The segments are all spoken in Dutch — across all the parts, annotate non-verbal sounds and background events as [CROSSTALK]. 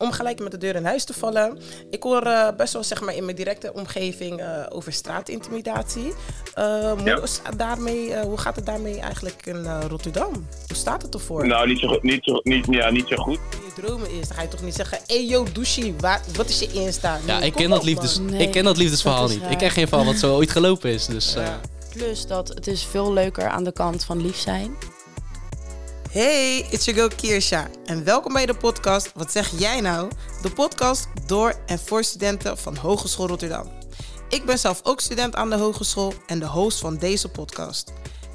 Om gelijk met de deur in huis te vallen. Ik hoor uh, best wel zeg maar, in mijn directe omgeving uh, over straatintimidatie. Uh, ja. daarmee, hoe gaat het daarmee eigenlijk in Rotterdam? Hoe staat het ervoor? Nou, niet zo, niet zo, niet, ja, niet zo goed. Je dromen is, dan ga je toch niet zeggen... Hey yo, douchie, wat is je Insta? Nee, ja, ik ken, dat liefdes, nee, ik ken dat liefdesverhaal dat niet. Raar. Ik ken geen verhaal wat zo ooit gelopen is. Dus, ja. Plus dat het is veel leuker aan de kant van lief zijn. Hey, it's your girl Kirsha en welkom bij de podcast Wat zeg jij nou? De podcast door en voor studenten van Hogeschool Rotterdam. Ik ben zelf ook student aan de hogeschool en de host van deze podcast.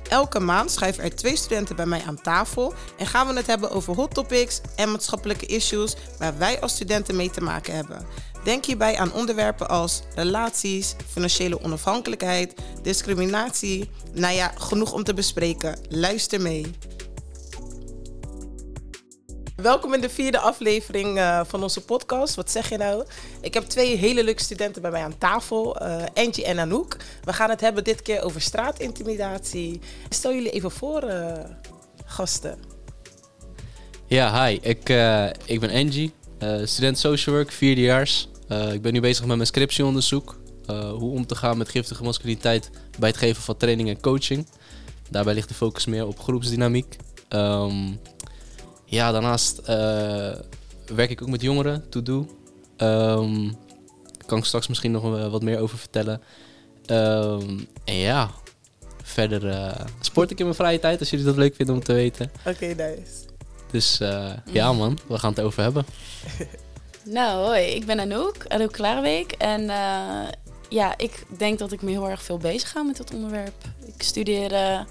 Elke maand schrijven er twee studenten bij mij aan tafel en gaan we het hebben over hot topics en maatschappelijke issues waar wij als studenten mee te maken hebben. Denk hierbij aan onderwerpen als relaties, financiële onafhankelijkheid, discriminatie. Nou ja, genoeg om te bespreken. Luister mee. Welkom in de vierde aflevering uh, van onze podcast. Wat zeg je nou? Ik heb twee hele leuke studenten bij mij aan tafel, uh, Angie en Anouk. We gaan het hebben dit keer over straatintimidatie. Stel jullie even voor, uh, gasten. Ja, hi. Ik, ik ben Angie, student social work, vierdejaars. ik ben nu bezig met mijn scriptieonderzoek. hoe om te gaan met giftige masculiniteit bij het geven van training en coaching. Daarbij ligt de focus meer op groepsdynamiek. Um, ja, daarnaast uh, werk ik ook met jongeren, to do. Um, kan ik straks misschien nog wat meer over vertellen. Um, en ja, verder uh, sport ik in mijn vrije tijd, als jullie dat leuk vinden om te weten. Oké, okay, nice. Dus uh, ja man, we gaan het over hebben. [LAUGHS] nou, hoi, ik ben Anouk, Anouk Klaarweek. En ja, ik denk dat ik me heel erg veel bezig ga met dat onderwerp. Ik studeer uh,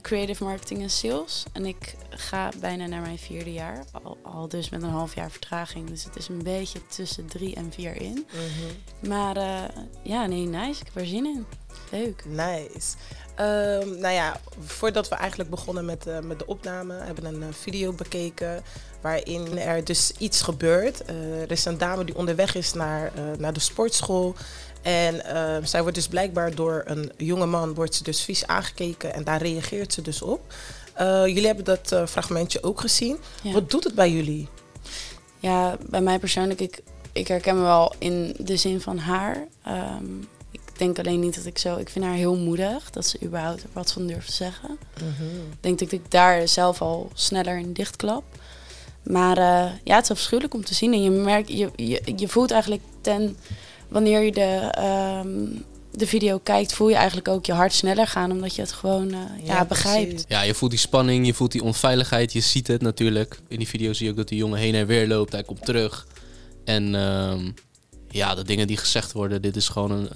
creative marketing en sales. En ik ga bijna naar mijn vierde jaar. Al, al, dus met een half jaar vertraging. Dus het is een beetje tussen drie en vier in. Mhm. Maar uh, ja, nee, nice. Ik heb er zin in. Leuk. Nice. Um, nou ja, voordat we eigenlijk begonnen met, uh, met de opname, hebben we een video bekeken waarin er dus iets gebeurt. er is een dame die onderweg is naar, naar de sportschool. En uh, zij wordt dus blijkbaar door een jonge man wordt ze dus vies aangekeken en daar reageert ze dus op. Uh, jullie hebben dat uh, fragmentje ook gezien. Wat doet het bij jullie? Ja, bij mij persoonlijk, ik, ik herken me wel in de zin van haar. Um, ik denk alleen niet dat ik zo. Ik vind haar heel moedig dat ze überhaupt wat van durft te zeggen. -hmm. Ik denk dat ik daar zelf al sneller in dichtklap. Maar ja, het is afschuwelijk om te zien. En je merkt, je, je, je voelt eigenlijk ten wanneer je de, ehm, de video kijkt, voel je eigenlijk ook je hart sneller gaan, omdat je het gewoon uh, ja, ja, begrijpt. Ja, je voelt die spanning, je voelt die onveiligheid, je ziet het natuurlijk. In die video zie je ook dat die jongen heen en weer loopt, hij komt terug. En uh, ja, de dingen die gezegd worden, dit is gewoon een,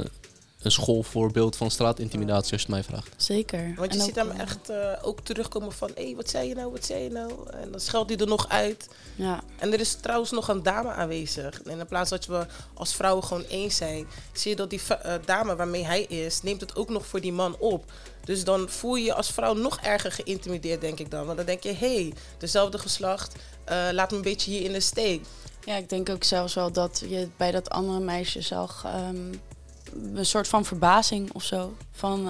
een schoolvoorbeeld van straatintimidatie, als je het mij vraagt. Zeker. Want je ziet hem echt uh, ook terugkomen van, hé, hey, wat zei je nou, wat zei je nou? En dan scheldt hij er nog uit. Ja. En er is trouwens nog een dame aanwezig. En in plaats dat we als vrouwen gewoon eens zijn, zie je dat die uh, dame waarmee hij is, neemt het ook nog voor die man op. Dus dan voel je je als vrouw nog erger geïntimideerd, denk ik dan. Want dan denk je, hé, hey, dezelfde geslacht, uh, laat me een beetje hier in de steek. Ja, ik denk ook zelfs wel dat je bij dat andere meisje zag... Um, een soort van verbazing of zo. Van,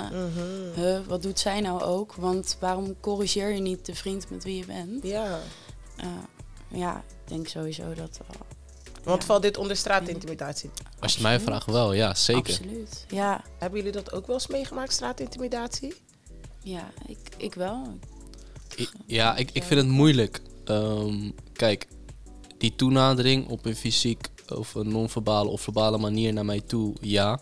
uh, wat doet zij nou ook? Want waarom corrigeer je niet de vriend met wie je bent? Ja. Uh, ja, ik denk sowieso dat... Uh, Want ja. valt dit onder straatintimidatie? Als je mij vraagt wel, ja, zeker. Absoluut, ja. Hebben jullie dat ook wel eens meegemaakt, straatintimidatie? Ja, ik, ik wel. I ja, ik, ik vind het moeilijk. Um, kijk, die toenadering op een fysiek of een non-verbale of verbale manier naar mij toe, ja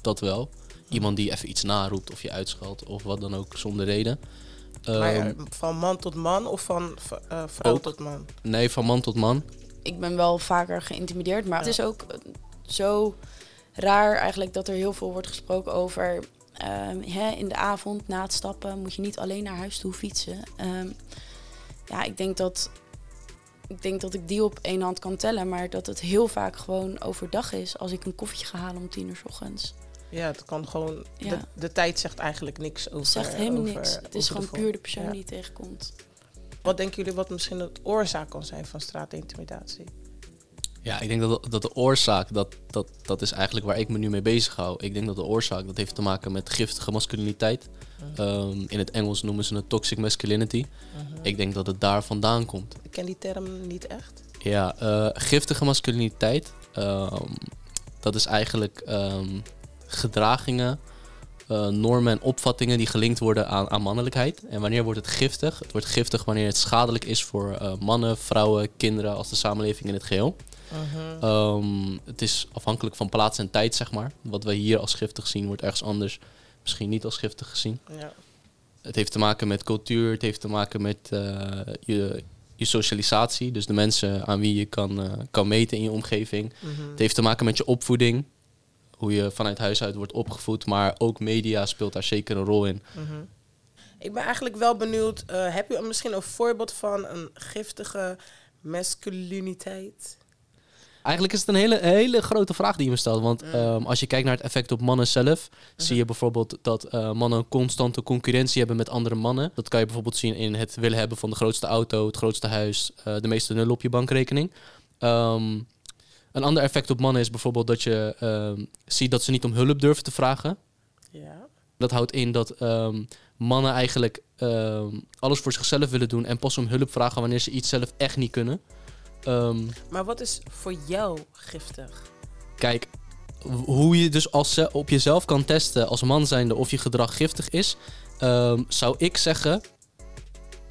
dat wel. Iemand die even iets naroept of je uitschalt of wat dan ook zonder reden. Maar um, van man tot man of van uh, vrouw ook, tot man? Nee, van man tot man. Ik ben wel vaker geïntimideerd, maar ja. het is ook zo raar eigenlijk dat er heel veel wordt gesproken over... Um, hè, in de avond na het stappen moet je niet alleen naar huis toe fietsen. Um, ja, ik denk dat ik denk dat ik die op één hand kan tellen, maar dat het heel vaak gewoon overdag is als ik een koffietje ga halen om tien uur s ochtends. Ja, het kan gewoon. Ja. De, de, tijd zegt eigenlijk niks over. Het zegt helemaal niks. Het is gewoon puur de persoon ja. die tegenkomt. Wat denken jullie wat misschien de oorzaak kan zijn van straatintimidatie? Ja, ik denk dat, dat de oorzaak, dat, dat, dat is eigenlijk waar ik me nu mee bezig hou. Ik denk dat de oorzaak, dat heeft te maken met giftige masculiniteit. Um, in het Engels noemen ze het toxic masculinity. -huh. Ik denk dat het daar vandaan komt. Ik ken die term niet echt. Ja, eh, giftige masculiniteit. ehm, dat is eigenlijk ehm, gedragingen, eh, normen en opvattingen die gelinkt worden aan, aan mannelijkheid. En wanneer wordt het giftig? Het wordt giftig wanneer het schadelijk is voor eh, mannen, vrouwen, kinderen als de samenleving in het geheel. Ehm, het is afhankelijk van plaats en tijd, zeg maar. Wat we hier als giftig zien, wordt ergens anders misschien niet als giftig gezien. Ja. Het heeft te maken met cultuur, het heeft te maken met eh, je, je socialisatie. Dus de mensen aan wie je kan, eh, kan meten in je omgeving. Mhm. Het heeft te maken met je opvoeding. Hoe je vanuit huis uit wordt opgevoed. Maar ook media speelt daar zeker een rol in. Mhm. Ik ben eigenlijk wel benieuwd, eh, heb u misschien een voorbeeld van een giftige masculiniteit? Eigenlijk is het een hele, hele grote vraag die je me stelt. Want ehm, als je kijkt naar het effect op mannen zelf, zie je bijvoorbeeld dat eh, mannen een constante concurrentie hebben met andere mannen. Dat kan je bijvoorbeeld zien in het willen hebben van de grootste auto, het grootste huis, eh, de meeste nullen op je bankrekening. Ehm, een ander effect op mannen is bijvoorbeeld dat je ehm, ziet dat ze niet om hulp durven te vragen. Ja. Dat houdt in dat mannen eigenlijk alles voor zichzelf willen doen en pas om hulp vragen wanneer ze iets zelf echt niet kunnen. Ehm, Maar wat is voor jou giftig? Kijk, hoe je dus als op jezelf kan testen als man zijnde of je gedrag giftig is, ehm, zou ik zeggen,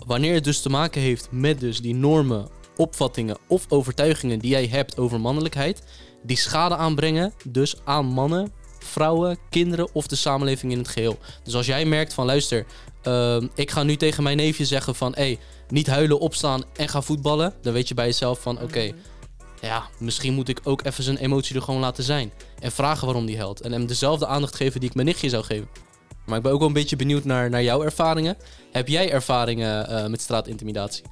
wanneer het dus te maken heeft met dus die normen, opvattingen of overtuigingen die jij hebt over mannelijkheid, die schade aanbrengen dus aan mannen, vrouwen, kinderen of de samenleving in het geheel. Dus als jij merkt van luister, ehm, ik ga nu tegen mijn neefje zeggen van hé, hey, niet huilen, opstaan en ga voetballen, dan weet je bij jezelf van oké, ja, misschien moet ik ook even zijn emotie er gewoon laten zijn. En vragen waarom die helpt. En hem dezelfde aandacht geven die ik mijn nichtje zou geven. Maar ik ben ook wel een beetje benieuwd naar, naar jouw ervaringen. Heb jij ervaringen eh, met straatintimidatie?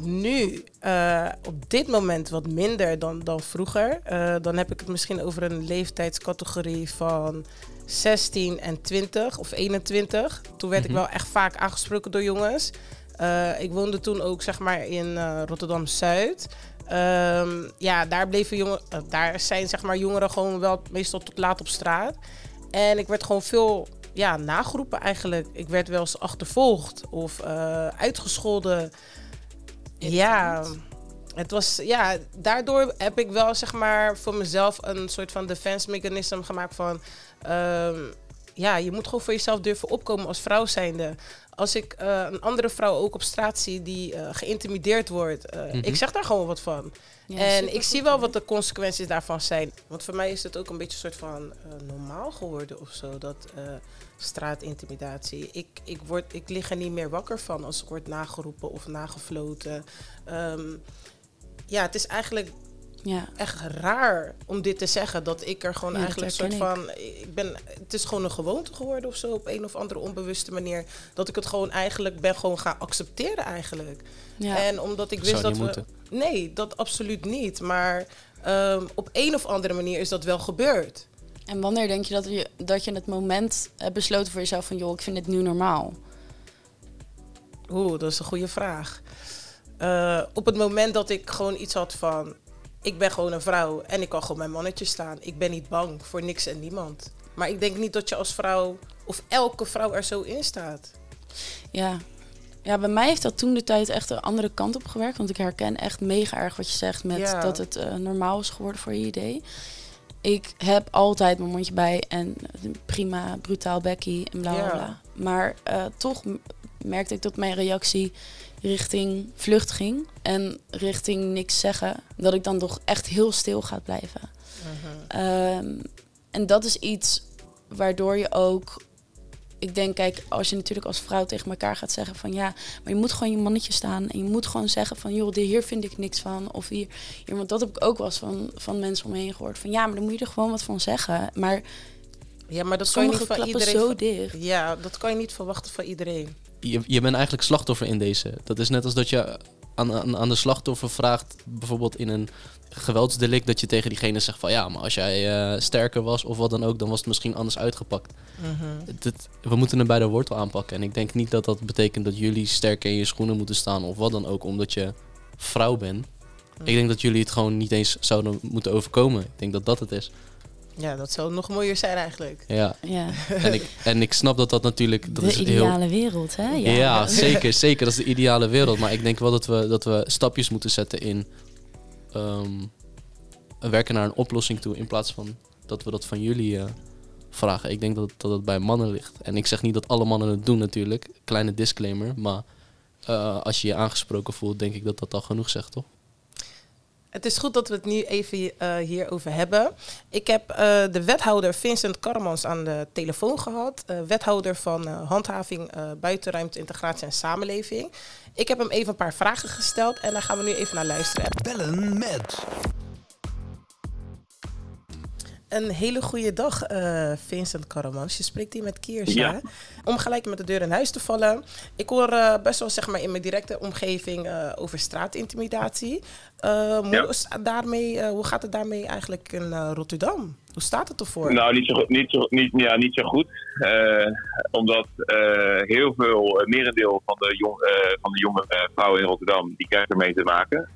Nu, eh, op dit moment wat minder dan, dan vroeger. Eh, dan heb ik het misschien over een leeftijdscategorie van 16 en 20 of 21. Toen werd Mhm. ik wel echt vaak aangesproken door jongens. Eh, ik woonde toen ook zeg maar in eh, Rotterdam-Zuid. Ehm, ja, daar, bleven jongen, eh, daar zijn zeg maar jongeren gewoon wel meestal tot laat op straat. En ik werd gewoon veel ja, nageroepen eigenlijk. Ik werd wel eens achtervolgd of uitgescholden. Ja, het was, ja, daardoor heb ik wel zeg maar voor mezelf een soort van defense mechanism gemaakt van, ehm, ja, je moet gewoon voor jezelf durven opkomen als vrouw zijnde. Als ik eh, een andere vrouw ook op straat zie die eh, geïntimideerd wordt, eh, Mhm. ik zeg daar gewoon wat van. Ja, en ik zie wel wat de consequenties daarvan zijn. Want voor mij is het ook een beetje een soort van eh, normaal geworden of zo, dat eh, straatintimidatie. Ik, ik, word, ik lig er niet meer wakker van als ik word nageroepen of nagefloten. Ehm, ja, het is eigenlijk Ja, echt raar om dit te zeggen. Dat ik er gewoon Ja, eigenlijk een soort van... Ik ben, het is gewoon een gewoonte geworden of zo op een of andere onbewuste manier. Dat ik het gewoon eigenlijk ben gewoon gaan accepteren eigenlijk. ja. En omdat ik Dat wist zou dat niet we... moeten. Nee, dat absoluut niet. Maar ehm, op een of andere manier is dat wel gebeurd. En wanneer denk je dat je, dat je het moment hebt besloten voor jezelf van... joh, ik vind dit nu normaal? Oeh, dat is een goede vraag. Eh, op het moment dat ik gewoon iets had van... Ik ben gewoon een vrouw en ik kan gewoon mijn mannetje staan. Ik ben niet bang voor niks en niemand. Maar ik denk niet dat je als vrouw... Of elke vrouw er zo in staat. Ja. ja, bij mij heeft dat toen de tijd echt een andere kant op gewerkt. Want ik herken echt mega erg wat je zegt met Ja. dat het eh, normaal is geworden voor je idee. Ik heb altijd mijn mondje bij en eh, prima, brutaal Becky en bla bla Ja. bla. Maar eh, toch merkte ik dat mijn reactie richting vlucht ging. En richting niks zeggen. Dat ik dan toch echt heel stil ga blijven. Ehm, en dat is iets waardoor je ook. Ik denk, kijk, als je natuurlijk als vrouw tegen elkaar gaat zeggen van ja, maar je moet gewoon je mannetje staan. En je moet gewoon zeggen van joh, dit- hier vind ik niks van. Of hier, hier want dat heb ik ook wel eens van, van mensen om me heen gehoord. Van ja, maar dan moet je er gewoon wat van zeggen. Maar Ja, maar dat kan je niet van iedereen... zo dicht. Ja, dat kan je niet verwachten van iedereen. Je, je bent eigenlijk slachtoffer in deze. Dat is net als dat je aan, aan, aan de slachtoffer vraagt, bijvoorbeeld in een geweldsdelict, dat je tegen diegene zegt van ja, maar als jij eh, sterker was of wat dan ook, dan was het misschien anders uitgepakt. Het- we moeten hem bij de wortel aanpakken. En ik denk niet dat dat betekent dat jullie sterker in je schoenen moeten staan of wat dan ook, omdat je vrouw bent. Ik denk dat jullie het gewoon niet eens zouden moeten overkomen. Ik denk dat dat het is. Ja, dat zou nog mooier zijn eigenlijk. Ja, Ja. en ik, en ik snap dat dat natuurlijk... Dat de is heel, ideale wereld, hè? Ja, zeker, zeker. Dat is de ideale wereld. Maar ik denk wel dat we, dat we stapjes moeten zetten in ehm, werken naar een oplossing toe. In plaats van dat we dat van jullie eh, vragen. Ik denk dat, het- dat het bij mannen ligt. En ik zeg niet dat alle mannen het doen natuurlijk. Kleine disclaimer. Maar eh, als je je aangesproken voelt, denk ik dat dat al genoeg zegt, toch? Het is goed dat we het nu even eh, hierover hebben. Ik heb eh, de wethouder Vincent Karmans aan de telefoon gehad. eh, wethouder van handhaving buitenruimte, integratie en samenleving. Ik heb hem even een paar vragen gesteld en daar gaan we nu even naar luisteren. Bellen met. Een hele goede dag, eh, Vincent Karmans. Je spreekt hier met Kiersja. Ja. Om gelijk met de deur in huis te vallen. Ik hoor eh, best wel zeg maar, in mijn directe omgeving eh, over straatintimidatie. Ja. daarmee, hoe gaat het daarmee eigenlijk in Rotterdam? Hoe staat het ervoor? Nou, niet zo, goed- niet zo, niet, ja, niet zo goed. Omdat heel veel, merendeel van de, jong, van de jonge vrouwen in Rotterdam, die krijgen ermee te maken.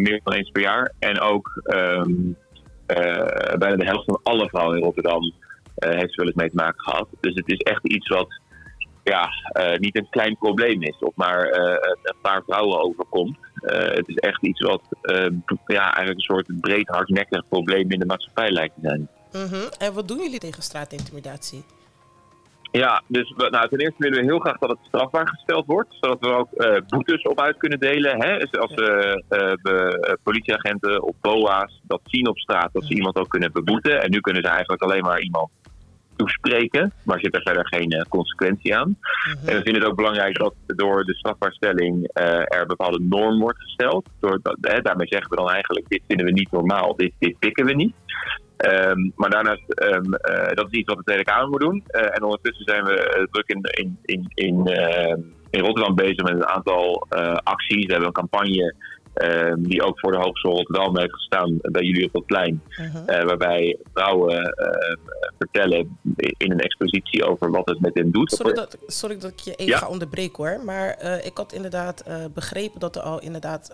Meer dan eens per jaar. En ook ehm, eh, bijna de helft van alle vrouwen in Rotterdam eh, heeft wel eens mee te maken gehad. Dus het is echt iets wat ja, eh, niet een klein probleem is, of maar eh, een paar vrouwen overkomt. Eh, het is echt iets wat eh, ja, eigenlijk een soort breed hardnekkig probleem in de maatschappij lijkt te zijn. Mhm. En wat doen jullie tegen straatintimidatie? Ja, dus nou, ten eerste willen we heel graag dat het strafbaar gesteld wordt. Zodat we ook eh, boetes op uit kunnen delen. Hè? Dus als eh, eh, we, politieagenten of BOA's dat zien op straat, dat ze iemand ook kunnen beboeten. En nu kunnen ze eigenlijk alleen maar iemand toespreken. Maar zit er verder geen consequentie aan. En we vinden het ook belangrijk dat door de strafbaarstelling er een bepaalde norm wordt gesteld. Door, dat- hè, daarmee zeggen we dan eigenlijk, dit vinden we niet normaal, dit, dit pikken we niet. Ehm, maar daarnaast, ehm, eh, dat is iets wat de Tweede Kamer moet doen. Eh, en ondertussen zijn we eh, druk in, in, in, in, ehm, in Rotterdam bezig met een aantal acties. We hebben een campagne die ook voor de Hogeschool Rotterdam heeft gestaan bij jullie op het plein. Eh, waarbij vrouwen vertellen in een expositie over wat het met hen doet. Sorry dat, sorry dat ik je even Ja. ga onderbreken hoor. Maar ik had inderdaad begrepen dat er al inderdaad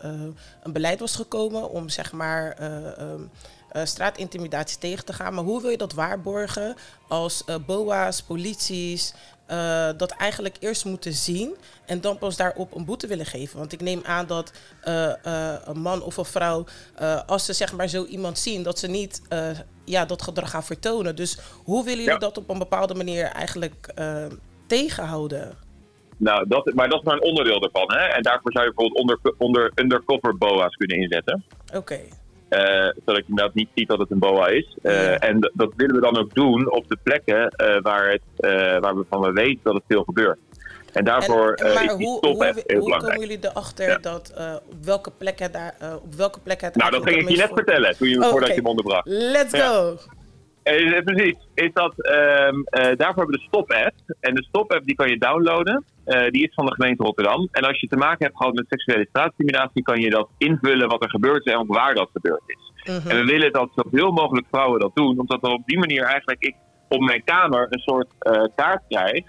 een beleid was gekomen om zeg maar eh, straatintimidatie tegen te gaan. Maar hoe wil je dat waarborgen als eh, BOA's, polities eh, dat eigenlijk eerst moeten zien en dan pas daarop een boete willen geven? Want ik neem aan dat een man of een vrouw, als ze zeg maar zo iemand zien, dat ze niet ja, dat gedrag gaan vertonen. Dus hoe willen jullie Ja. dat op een bepaalde manier eigenlijk tegenhouden? Nou, dat, maar dat is maar een onderdeel ervan. Hè? En daarvoor zou je bijvoorbeeld onder, onder undercover BOA's kunnen inzetten. Oké. Zodat je inderdaad niet ziet dat het een BOA is. Eh. En dat willen we dan ook doen op de plekken eh, waar, het, eh, waar we van we weten dat het veel gebeurt. En daarvoor En- eh, is die hoe, hoe, echt hoe, belangrijk. komen jullie erachter Ja. dat eh, op welke plek het daar, eh, op welke plek het Nou, dat ging ik je net vertellen toen je, Oh, voordat je hem onderbrak. voor- Let's Ja. go. Eh, precies. Is dat, ehm, eh, daarvoor hebben we de Stop-app. En de Stop-app die kan je downloaden. Eh, die is van de gemeente Rotterdam. En als je te maken hebt gehad met seksuele straatintimidatie, kan je dat invullen wat er gebeurd is en ook waar dat gebeurd is. Mhm. En we willen dat zoveel mogelijk vrouwen dat doen, omdat er op die manier eigenlijk ik op mijn kamer een soort eh, kaart krijg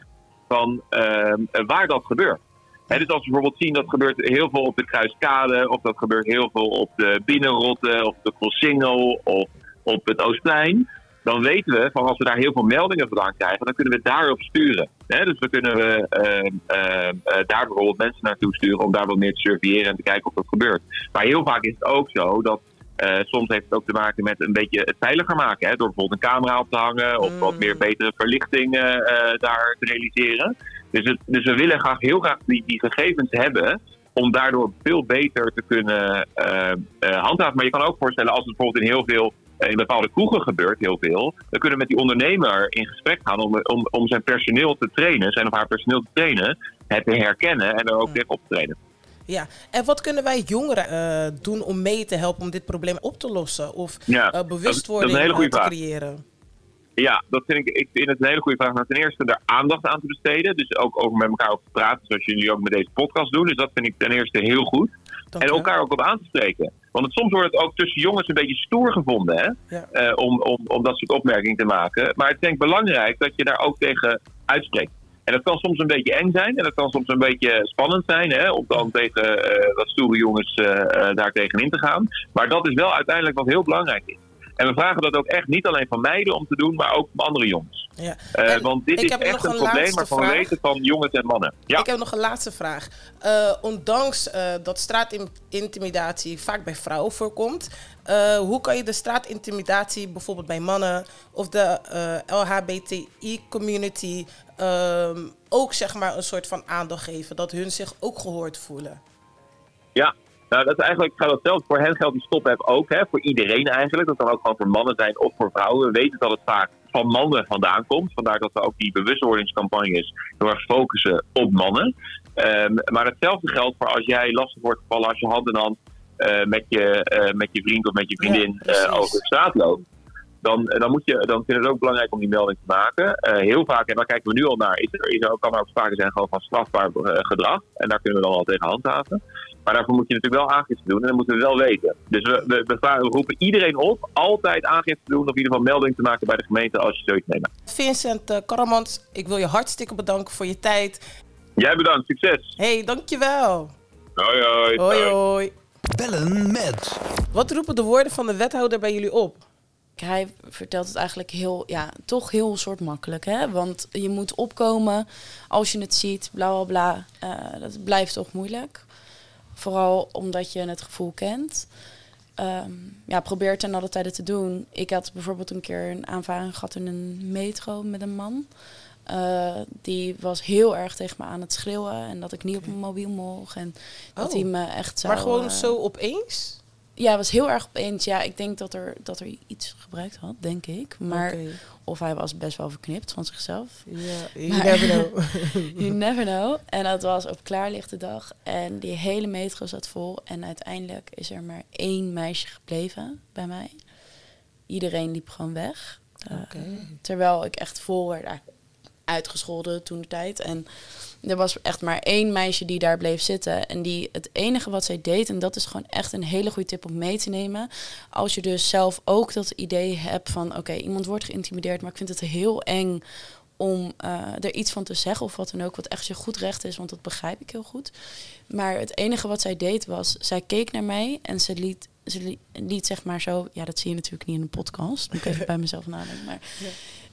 van ehm, eh, waar dat gebeurt. Hè, dus als we bijvoorbeeld zien dat gebeurt heel veel op de Kruiskade, of dat gebeurt heel veel op de Binnenrotte, of de Crossingel, of op het Oostplein, dan weten we van als we daar heel veel meldingen vandaan krijgen, dan kunnen we daarop sturen. Dus we kunnen we, ehm, eh, daar bijvoorbeeld mensen naartoe sturen om daar wat meer te surveilleren en te kijken of dat gebeurt. Maar heel vaak is het ook zo dat eh, soms heeft het ook te maken met een beetje het veiliger maken. Hè? Door bijvoorbeeld een camera op te hangen of Mm. wat meer betere verlichting eh, daar te realiseren. Dus, het, dus we willen graag, heel graag die, die gegevens hebben om daardoor veel beter te kunnen handhaven. Maar je kan ook voorstellen als het bijvoorbeeld in heel veel in bepaalde kroegen gebeurt heel veel, dan kunnen we met die ondernemer in gesprek gaan om, om, om zijn personeel te trainen, zijn of haar personeel te trainen, het te herkennen en er ook Mm. tegen op te trainen. Ja, en wat kunnen wij jongeren eh, doen om mee te helpen om dit probleem op te lossen? Of Ja, is- bewustwording te vraag. creëren? Ja, dat vind ik, ik vind het een hele goede vraag. Nou, ten eerste er aandacht aan te besteden. Dus ook over met elkaar over te praten, zoals jullie ook met deze podcast doen. Dus dat vind ik ten eerste heel goed. Dank en elkaar ook op aan te spreken. Want het, soms wordt het ook tussen jongens een beetje stoer gevonden, hè? Ja. Eh, om, om, om dat soort opmerkingen te maken. Maar het is denk ik belangrijk dat je daar ook tegen uitspreekt. En dat kan soms een beetje eng zijn en dat kan soms een beetje spannend zijn, hè, om dan tegen eh, wat stoere jongens eh, daar tegenin te gaan. Maar dat is wel uiteindelijk wat heel belangrijk is. En we vragen dat ook echt niet alleen van meiden om te doen, maar ook van andere jongens. Ja. Eh, want dit is echt een een probleem waarvan we weten van jongens en mannen. Ja. Ik heb nog een laatste vraag. Eh, ondanks eh, dat straatintimidatie vaak bij vrouwen voorkomt, hoe kan je de straatintimidatie bijvoorbeeld bij mannen of de LHBTI-community ehm, ook zeg maar een soort van aandacht geven, dat hun zich ook gehoord voelen? Ja, nou, dat is eigenlijk gaat hetzelfde. Voor hen geldt die stopheb ook, hè, voor iedereen eigenlijk. Dat kan ook gewoon voor mannen zijn of voor vrouwen. We weten dat het vaak van mannen vandaan komt. Vandaar dat we ook die bewustwordingscampagnes heel erg focussen op mannen. Ehm, maar hetzelfde geldt voor als jij lastig wordt gevallen als je hand in hand eh, met, je, eh, met je vriend of met je vriendin Ja, eh, over de straat loopt. Dan, eh, dan, moet je, dan vinden we het ook belangrijk om die melding te maken. Eh, heel vaak, en daar kijken we nu al naar, is er, is er, kan er ook sprake zijn gewoon van strafbaar eh, gedrag. En daar kunnen we dan al tegen handhaven. Maar daarvoor moet je natuurlijk wel aangifte doen en dat moeten we wel weten. Dus we, we, we roepen iedereen op altijd aangifte te doen of in ieder geval melding te maken bij de gemeente als je zoiets neemt. Vincent uh, Karamans, ik wil je hartstikke bedanken voor je tijd. Jij bedankt, succes. hey, dankjewel. Hoi hoi. Hoi hoi. Bellen met. Wat roepen de woorden van de wethouder bij jullie op? Hij vertelt het eigenlijk heel, ja, toch heel soort makkelijk, hè? Want je moet opkomen als je het ziet, bla bla bla. Eh, dat blijft toch moeilijk. Vooral omdat je het gevoel kent. Ehm, ja, probeer ten alle tijde te doen. Ik had bijvoorbeeld een keer een aanvaring gehad in een metro met een man. Uh, die was heel erg tegen me aan het schreeuwen en dat ik niet op mijn mobiel mocht. En dat Oh. hij me echt zou... Maar gewoon eh, zo opeens? Ja, was heel erg opeens. Ja, ik denk dat er, dat er iets gebruikt had, denk ik. Maar of hij was best wel verknipt van zichzelf. Ja, you Maar- never know. [LAUGHS] [LAUGHS] You never know. En dat was op klaarlichte dag. En die hele metro zat vol. En uiteindelijk is er maar één meisje gebleven bij mij. Iedereen liep gewoon weg. Uh, Oké. Terwijl ik echt vol werd uit- uitgescholden toen de tijd. En er was echt maar één meisje die daar bleef zitten. En die het enige wat zij deed, en dat is gewoon echt een hele goede tip om mee te nemen. Als je dus zelf ook dat idee hebt van oké, iemand wordt geïntimideerd, maar ik vind het heel eng om eh, er iets van te zeggen of wat dan ook, wat echt je goed recht is, want dat begrijp ik heel goed. Maar het enige wat zij deed was, zij keek naar mij en ze liet, ze liet, liet zeg maar zo, ja dat zie je natuurlijk niet in een podcast, moet ik even [LAUGHS] bij mezelf nadenken, maar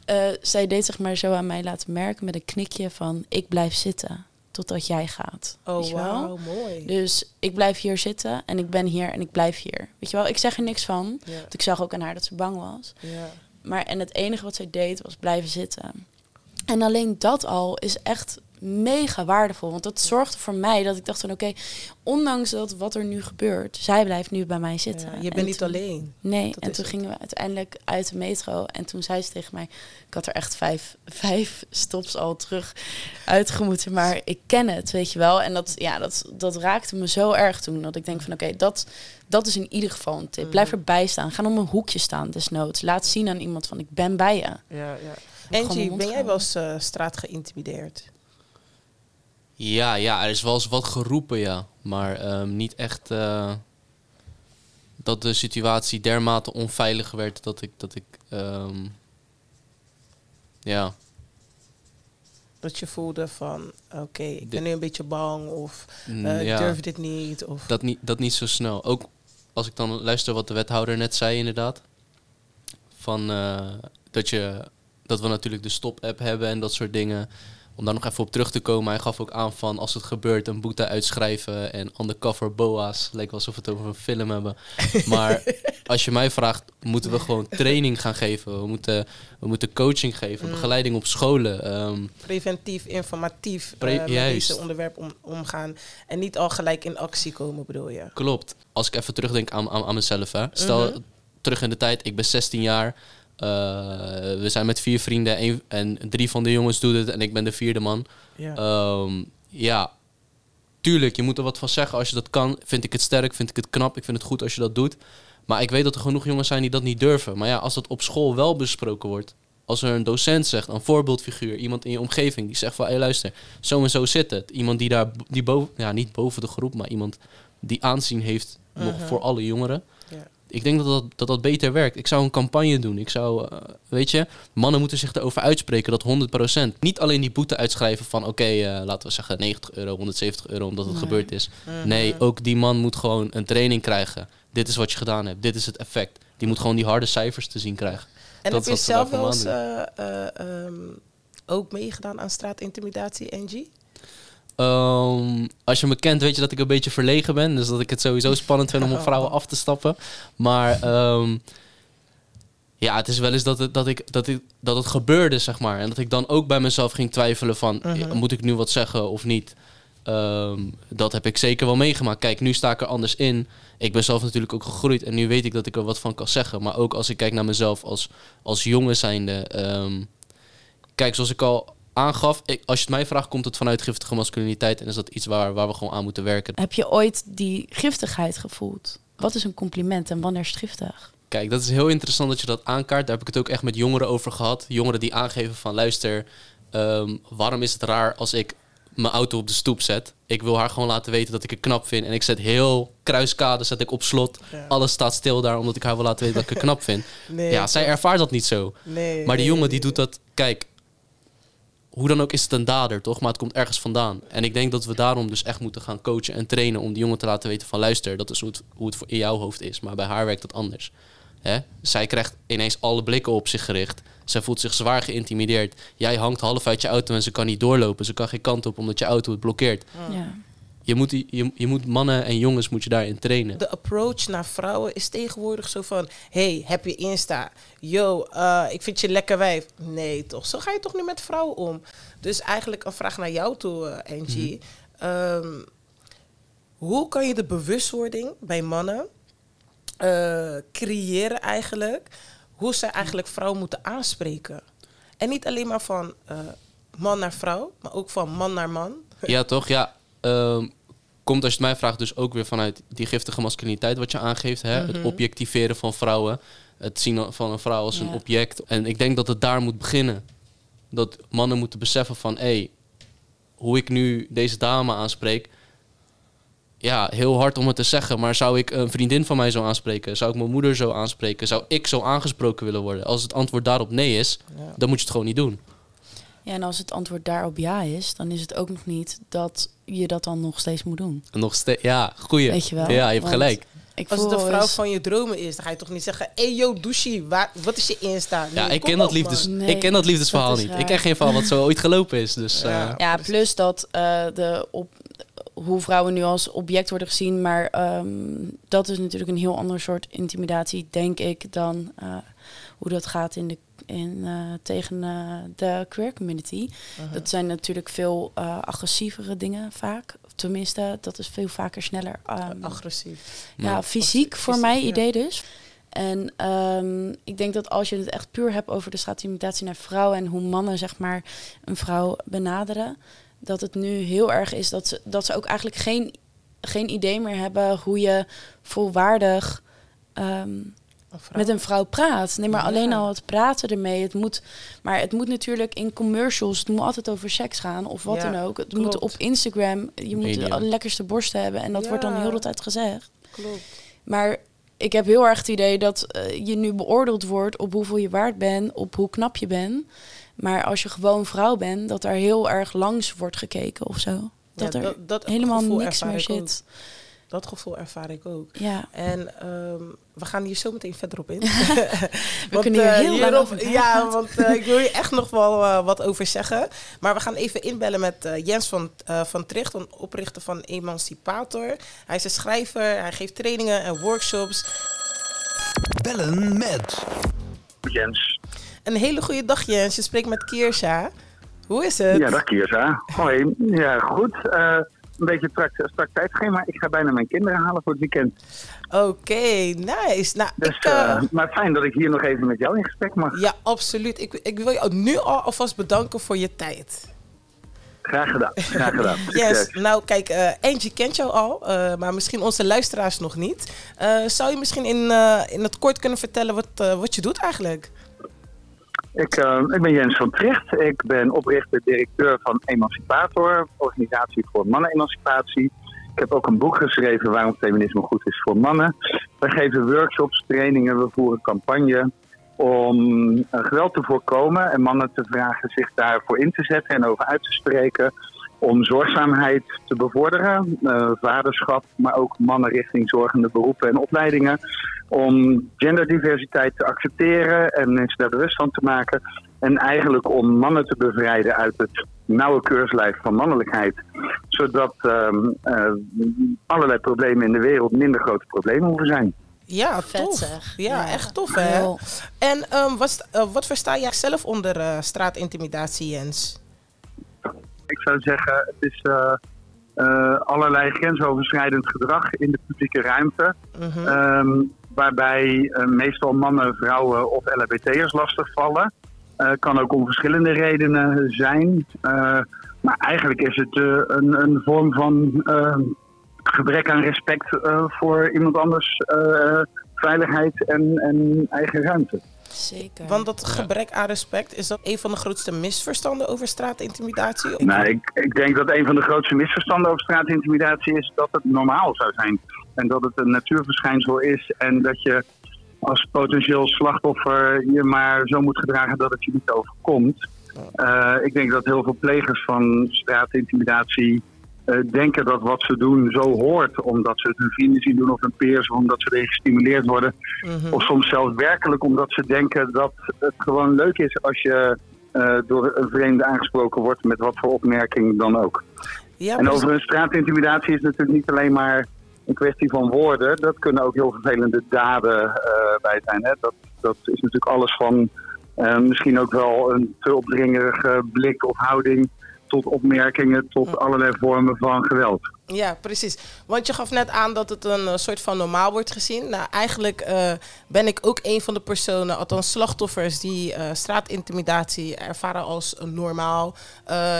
eh, zij deed zeg maar zo aan mij laten merken met een knikje van ik blijf zitten totdat jij gaat. Oh, wauw, mooi. Dus ik blijf hier zitten en ik ben hier en ik blijf hier. Weet je wel, ik zeg er niks van. Want ik zag ook aan haar dat ze bang was. ja. Maar en het enige wat zij deed was blijven zitten. En alleen dat al is echt mega waardevol. Want dat zorgde voor mij dat ik dacht van oké, ondanks dat wat er nu gebeurt, zij blijft nu bij mij zitten. Ja, je En bent niet toen- alleen. Nee, Dat en toen het. gingen we uiteindelijk uit de metro. En toen zei ze tegen mij, ik had er echt vijf, [LAUGHS] vijf stops al terug uitgemoeten. Maar ik ken het, weet je wel. En dat, ja, dat, dat raakte me zo erg toen. Dat ik denk van oké, dat, dat is in ieder geval een tip. Blijf Mhm. erbij staan. Ga om een hoekje staan, desnoods. Laat zien aan iemand van ik ben bij je. Ja, ja. Angie, ben jij wel eens eh, straat geïntimideerd? Ja, ja, er is wel eens wat geroepen, ja. Maar ehm, niet echt eh, dat de situatie dermate onveilig werd dat ik, dat ik ehm, ja, Dat je voelde van, oké, ik ben nu een beetje bang of ja ik durf dit niet. Of... dat, niet, dat niet zo snel. Ook als ik dan luister wat de wethouder net zei, inderdaad. Van eh, dat, je, dat we natuurlijk de stop-app hebben en dat soort dingen. Om daar nog even op terug te komen. Hij gaf ook aan van als het gebeurt een boete uitschrijven en undercover boa's. Wel alsof we het over een film hebben. [LAUGHS] Maar als je mij vraagt, moeten we gewoon training gaan geven. We moeten, we moeten coaching geven, Mm. begeleiding op scholen. ehm, Preventief, informatief Pre- eh, met juist. deze onderwerp om, omgaan. En niet al gelijk in actie komen, bedoel je? Klopt. Als ik even terugdenk aan, aan, aan mezelf. Hè. Stel, Mhm. terug in de tijd, ik ben 16 jaar. Eh, we zijn met vier vrienden en drie van de jongens doen het en ik ben de vierde man. Ja. Ehm, ja, tuurlijk, je moet er wat van zeggen als je dat kan. Vind ik het sterk, vind ik het knap, ik vind het goed als je dat doet. Maar ik weet dat er genoeg jongens zijn die dat niet durven. Maar ja, als dat op school wel besproken wordt. Als er een docent zegt, een voorbeeldfiguur, iemand in je omgeving die zegt van, hé luister, zo en zo zit het. Iemand die daar, die boven, ja niet boven de groep, maar iemand die aanzien heeft nog Mhm. voor alle jongeren. Ja. Ik denk dat dat, dat dat beter werkt. Ik zou een campagne doen. Ik zou, eh, weet je, mannen moeten zich erover uitspreken, dat 100%. Niet alleen die boete uitschrijven van, oké, eh, laten we zeggen 90 euro, 170 euro, omdat het Nee. gebeurd is. Mhm. Nee, ook die man moet gewoon een training krijgen. Dit is wat je gedaan hebt, dit is het effect. Die moet gewoon die harde cijfers te zien krijgen. En Dat heb je zelf wel eens eh, ehm, ook meegedaan aan straatintimidatie, Angie? Ehm, als je me kent, weet je dat ik een beetje verlegen ben. Dus dat ik het sowieso spannend vind om op [LAUGHS] vrouwen af te stappen. Maar ehm, ja, het is wel eens dat het, dat, ik, dat, ik, dat het gebeurde, zeg maar. En dat ik dan ook bij mezelf ging twijfelen van... Mhm. moet ik nu wat zeggen of niet? Ehm, dat heb ik zeker wel meegemaakt. Kijk, nu sta ik er anders in. Ik ben zelf natuurlijk ook gegroeid. En nu weet ik dat ik er wat van kan zeggen. Maar ook als ik kijk naar mezelf als, als jongen zijnde... kijk, zoals ik al aangaf... Ik, als je het mij vraagt, komt het vanuit giftige masculiniteit. En is dat iets waar, waar we gewoon aan moeten werken. Heb je ooit die giftigheid gevoeld? Wat is een compliment en wanneer is het giftig? Kijk, dat is heel interessant dat je dat aankaart. Daar heb ik het ook echt met jongeren over gehad. Jongeren die aangeven van luister, ehm, waarom is het raar als ik mijn auto op de stoep zet? Ik wil haar gewoon laten weten dat ik het knap vind. En ik zet heel kruiskade zet ik op slot. Ja. Alles staat stil daar omdat ik haar wil laten weten dat ik het knap vind. [LAUGHS] Nee, ja, zij ervaart dat niet zo. nee, Maar die nee, jongen die doet dat, kijk, hoe dan ook is het een dader, toch? Maar het komt ergens vandaan. En ik denk dat we daarom dus echt moeten gaan coachen en trainen om die jongen te laten weten van luister, dat is hoe het, hoe het in jouw hoofd is. Maar bij haar werkt dat anders. Hè? Zij krijgt ineens alle blikken op zich gericht. Zij voelt zich zwaar geïntimideerd. Jij hangt half uit je auto en ze kan niet doorlopen. Ze kan geen kant op omdat je auto het blokkeert. Ja. Je moet, je, je moet mannen en jongens moet je daarin trainen. De approach naar vrouwen is tegenwoordig zo van... hey, heb je Insta? Yo, eh, ik vind je lekker wijf. Nee, toch? Zo ga je toch nu met vrouwen om? Dus eigenlijk een vraag naar jou toe, eh, Angie. Ehm, hoe kan je de bewustwording bij mannen eh, creëren eigenlijk... hoe zij eigenlijk vrouwen moeten aanspreken? En niet alleen maar van man naar vrouw... maar ook van man naar man. Ja, toch? Ja. Ehm, komt als je het mij vraagt dus ook weer vanuit die giftige masculiniteit wat je aangeeft. Hè? Het Mhm. objectiveren van vrouwen. Het zien van een vrouw als een object. En ik denk dat het daar moet beginnen. Dat mannen moeten beseffen van... hé, hoe ik nu deze dame aanspreek... Ja, heel hard om het te zeggen. Maar zou ik een vriendin van mij zo aanspreken? Zou ik mijn moeder zo aanspreken? Zou ik zo aangesproken willen worden? Als het antwoord daarop nee is, Ja. dan moet je het gewoon niet doen. Ja, en als het antwoord daarop ja is, dan is het ook nog niet dat je dat dan nog steeds moet doen. En nog steeds... Ja, goeie. Weet je wel? Ja, je hebt gelijk. Ik Als het de vrouw eens- van je dromen is, dan ga je toch niet zeggen... hey yo, douchie, waar, wat is je Insta? Ja, ik ken, dat op, liefdes. Nee, ik ken dat liefdesverhaal dat niet. Ik ken geen verhaal wat zo ooit gelopen is. Dus Ja. eh, Ja, plus dat eh, de op, hoe vrouwen nu als object worden gezien, maar ehm, dat is natuurlijk een heel ander soort intimidatie, denk ik, dan eh, hoe dat gaat in de, in, eh, tegen eh, de queer community. Dat zijn natuurlijk veel eh, agressievere dingen vaak. Tenminste, dat is veel vaker sneller. ehm, Agressief. ja, fysiek voor fysiek, mij ja. idee dus. En ehm, ik denk dat als je het echt puur hebt over de straatintimidatie naar vrouwen en hoe mannen zeg maar een vrouw benaderen, dat het nu heel erg is dat ze, dat ze ook eigenlijk geen, geen idee meer hebben hoe je volwaardig ehm, Een met een vrouw praat. Nee, maar Ja. alleen al het praten ermee. Het moet, maar het moet natuurlijk in commercials, het moet altijd over seks gaan of wat Ja, dan ook. Het klopt. moet op Instagram, je moet de lekkerste borsten hebben en dat wordt dan heel de tijd gezegd. Klopt. Maar ik heb heel erg het idee dat eh, je nu beoordeeld wordt op hoeveel je waard bent, op hoe knap je bent. Maar als je gewoon vrouw bent, dat er heel erg langs wordt gekeken of zo. Dat Ja, er dat- dat helemaal niks meer ook. Dat gevoel ervaar ik ook. Ja. En ehm, we gaan hier zo meteen verder op in. [LAUGHS] [LAUGHS] We kunnen hier eh, heel lang over Ja, want eh, ik wil je echt nog wel eh, wat over zeggen. Maar we gaan even inbellen met Jens van, eh, van Tricht, een oprichter van Emancipator. Hij is een schrijver, hij geeft trainingen en workshops. Bellen met. Jens. Een hele goede dag Jens, je spreekt met Kiersha. Hoe is het? Ja, dag Kiersa. Hoi. Ja, goed. Een beetje strak, strak tijdschema. Ik ga bijna mijn kinderen halen voor het weekend. Oké, nice. Nou, Dus, ik, eh, eh, maar fijn dat ik hier nog even met jou in gesprek mag. ja, absoluut. Ik, ik wil je nu al alvast bedanken voor je tijd. Graag gedaan. Graag [LAUGHS] gedaan. Yes, nou kijk, eh, Angie kent jou al, maar misschien onze luisteraars nog niet. Zou je misschien in, in het kort kunnen vertellen wat, wat je doet eigenlijk? Ik, eh, ik ben Jens van Tricht. Ik ben oprichter-directeur van Emancipator, organisatie voor mannenemancipatie. Ik heb ook een boek geschreven waarom feminisme goed is voor mannen. We geven workshops, trainingen, we voeren campagne om eh, geweld te voorkomen en mannen te vragen zich daarvoor in te zetten en over uit te spreken. Om zorgzaamheid te bevorderen, eh, vaderschap, maar ook mannen richting zorgende beroepen en opleidingen. Om genderdiversiteit te accepteren en mensen daar bewust van te maken. En eigenlijk om mannen te bevrijden uit het nauwe keurslijf van mannelijkheid. Zodat ehm, eh, allerlei problemen in de wereld minder grote problemen hoeven zijn. Ja, Vet tof. zeg. Ja, Ja. echt tof hè. En ehm, eh, wat versta jij zelf onder straatintimidatie, Jens? Ik zou zeggen, het is eh, eh, allerlei grensoverschrijdend gedrag in de publieke ruimte. Mhm. Ehm, waarbij eh, meestal mannen, vrouwen of LHBT'ers lastig vallen. Eh, kan ook om verschillende redenen zijn. Maar eigenlijk is het een, een vorm van eh, gebrek aan respect voor iemand anders veiligheid en, en eigen ruimte. Zeker. Want dat gebrek aan respect, is dat een van de grootste misverstanden over straatintimidatie? Nou, ik, ik denk dat een van de grootste misverstanden over straatintimidatie is dat het normaal zou zijn. En dat het een natuurverschijnsel is en dat je als potentieel slachtoffer je maar zo moet gedragen dat het je niet overkomt. Eh, ik denk dat heel veel plegers van straatintimidatie denken dat wat ze doen zo hoort, omdat ze het hun vrienden zien doen of hun peers, omdat ze erin gestimuleerd worden. Mhm. Of soms zelfs werkelijk omdat ze denken dat het gewoon leuk is als je eh, door een vreemde aangesproken wordt met wat voor opmerking dan ook. Ja, En over een straatintimidatie is natuurlijk niet alleen maar een kwestie van woorden. Dat kunnen ook heel vervelende daden eh, bij zijn. Hè? Dat, dat is natuurlijk alles van eh, misschien ook wel een te opdringerige blik of houding tot opmerkingen, tot allerlei vormen van geweld. Ja, precies. Want je gaf net aan dat het een eh, soort van normaal wordt gezien. Nou, eigenlijk eh, ben ik ook een van de personen, althans slachtoffers, die eh, straatintimidatie ervaren als normaal.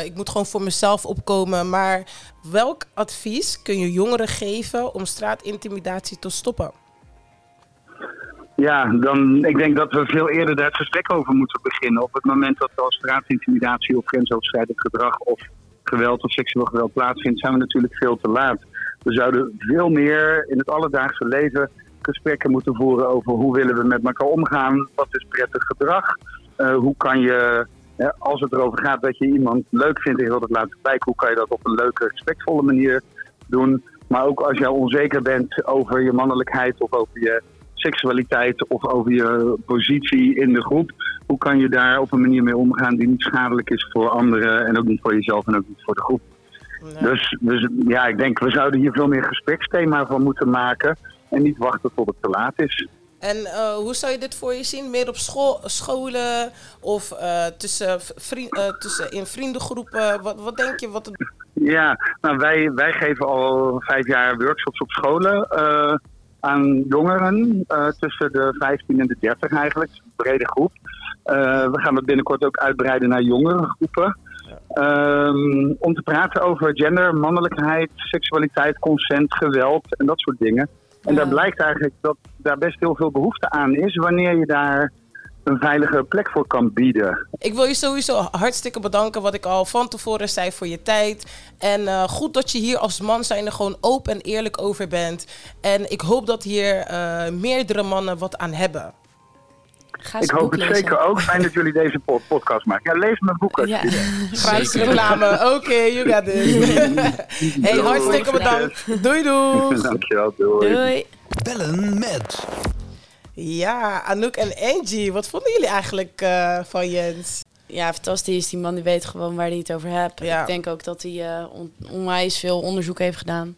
Ik moet gewoon voor mezelf opkomen. Maar welk advies kun je jongeren geven om straatintimidatie te stoppen? Ja, dan, ik denk dat we veel eerder daar het gesprek over moeten beginnen. Op het moment dat er straatintimidatie of grensoverschrijdend gedrag of geweld of seksueel geweld plaatsvindt, zijn we natuurlijk veel te laat. We zouden veel meer in het alledaagse leven gesprekken moeten voeren over hoe willen we met elkaar omgaan, wat is prettig gedrag, Eh, hoe kan je, eh, als het erover gaat dat je iemand leuk vindt en wilt het laten blijken, hoe kan je dat op een leuke, respectvolle manier doen. Maar ook als jij onzeker bent over je mannelijkheid of over je seksualiteit of over je positie in de groep. Hoe kan je daar op een manier mee omgaan die niet schadelijk is voor anderen en ook niet voor jezelf en ook niet voor de groep. Dus, dus ja, ik denk we zouden hier veel meer gespreksthema van moeten maken en niet wachten tot het te laat is. En eh, hoe zou je dit voor je zien? Meer op school, scholen of eh, tussen, vri- eh, tussen in vriendengroepen? Wat, wat denk je? Wat. Ja, nou wij, wij geven al vijf jaar workshops op scholen aan jongeren eh, tussen de 15 en de 30 eigenlijk. Een brede groep. Eh, we gaan het binnenkort ook uitbreiden naar jongere groepen. Ehm, om te praten over gender, mannelijkheid, seksualiteit, consent, geweld en dat soort dingen. En Ja. daar blijkt eigenlijk dat daar best heel veel behoefte aan is wanneer je daar een veilige plek voor kan bieden. Ik wil je sowieso hartstikke bedanken wat ik al van tevoren zei voor je tijd. En eh, goed dat je hier als man zijn er gewoon open en eerlijk over bent. En ik hoop dat hier eh, meerdere mannen wat aan hebben. Ga Ik hoop het lezen. zeker ook. Fijn dat jullie deze pod- podcast maken. Ja, lees mijn boek Ja. Gratis reclame. Oké, you got this. [LAUGHS] hey, hartstikke bedankt. Doei doei. Dankjewel, doei. Doei. Bellen met. Ja, Anouk en Angie, wat vonden jullie eigenlijk eh, van Jens? Ja, fantastisch. Die man die weet gewoon waar hij het over hebt. Ja. Ik denk ook dat hij eh, on- onwijs veel onderzoek heeft gedaan.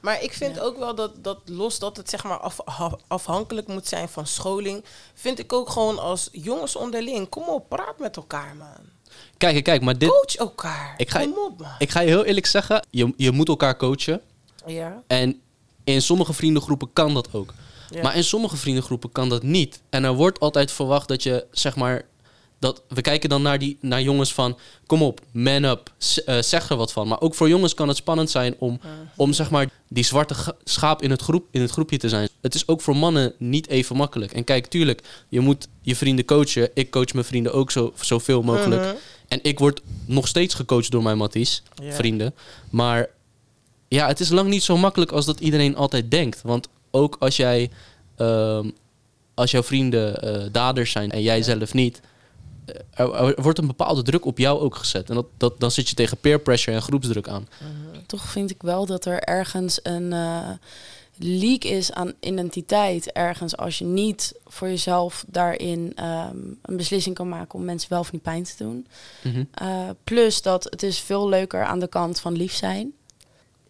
Maar ik vind ook wel dat, dat los dat het zeg maar af, af- afhankelijk moet zijn van scholing, vind ik ook gewoon als jongens onderling, kom op, praat met elkaar man. Kijk, kijk, maar dit... Coach elkaar. Ik ga- Kom op man. Ik ga je heel eerlijk zeggen, je, je moet elkaar coachen. Ja. En in sommige vriendengroepen kan dat ook. Ja. Maar in sommige vriendengroepen kan dat niet. En er wordt altijd verwacht dat je, zeg maar... Dat, we kijken dan naar, die, naar jongens van... Kom op, man up, eh, zeg er wat van. Maar ook voor jongens kan het spannend zijn om, om zeg maar, die zwarte schaap in het, groep, in het groepje te zijn. Het is ook voor mannen niet even makkelijk. En kijk, tuurlijk, je moet je vrienden coachen. Ik coach mijn vrienden ook zo, zoveel mogelijk. Mhm. En ik word nog steeds gecoacht door mijn matties, vrienden. Maar ja, het is lang niet zo makkelijk als dat iedereen altijd denkt. Want ook als jij, ehm, als jouw vrienden eh, daders zijn en jij zelf niet, er, er wordt een bepaalde druk op jou ook gezet. En dat, dat, dan zit je tegen peer pressure en groepsdruk aan. Toch vind ik wel dat er ergens een eh, leak is aan identiteit. Ergens als je niet voor jezelf daarin ehm, een beslissing kan maken om mensen wel of niet pijn te doen. Mhm. Uh, plus dat het is veel leuker aan de kant van lief zijn.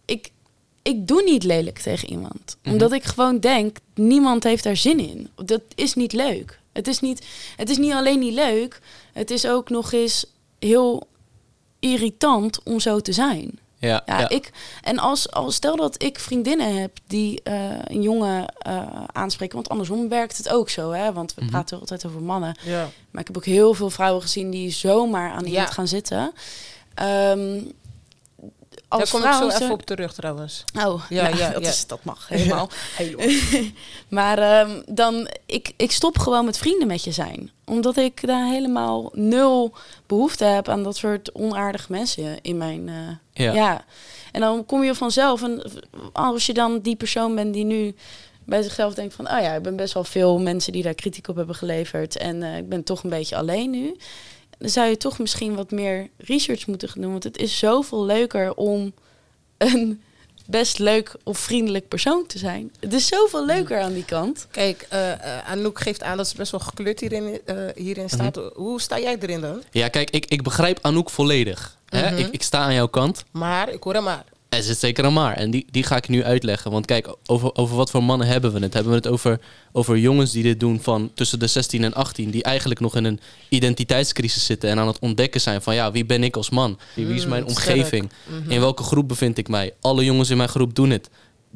Ik, ik doe niet lelijk tegen iemand. Mhm. Omdat ik gewoon denk, niemand heeft daar zin in. Dat is niet leuk. Het is niet, het is niet alleen niet leuk, het is ook nog eens heel irritant om zo te zijn. Ja, Ja, ja. Ik, en als, als stel dat ik vriendinnen heb die eh, een jongen eh, aanspreken, want andersom werkt het ook zo, hè? Want we Mhm. praten altijd over mannen. Ja. Maar ik heb ook heel veel vrouwen gezien die zomaar aan iemand Ja. gaan zitten. Ehm, als Daar kom ik zo even op terug trouwens. Oh, Ja, ja, ja, dat, ja. Is, dat mag helemaal. [LAUGHS] Hey, [LAUGHS] maar ehm, dan, ik, ik stop gewoon met vrienden met je zijn. Omdat ik daar helemaal nul behoefte heb aan dat soort onaardige mensen in mijn... eh, Ja. ja. En dan kom je vanzelf. En als je dan die persoon bent die nu bij zichzelf denkt van... oh ja, ik ben best wel veel mensen die daar kritiek op hebben geleverd... en eh, ik ben toch een beetje alleen nu. Dan zou je toch misschien wat meer research moeten gaan doen. Want het is zoveel leuker om een best leuk of vriendelijk persoon te zijn. Het is zoveel leuker aan die kant. Kijk, eh eh, Anouk geeft aan dat ze best wel gekleurd hierin, eh, hierin staat. Hoe sta jij erin dan? Ja, kijk, ik, ik begrijp Anouk volledig. Hè? Mhm. ik, ik sta aan jouw kant. Maar, ik hoor hem maar. Er zit zeker een maar. En die, die ga ik nu uitleggen. Want kijk, over, over wat voor mannen hebben we het? Hebben we het over, over jongens die dit doen van tussen de 16 en 18... die eigenlijk nog in een identiteitscrisis zitten... en aan het ontdekken zijn van ja, wie ben ik als man? Wie is mijn Mm, omgeving? sterk. Mhm. In welke groep bevind ik mij? Alle jongens in mijn groep doen het.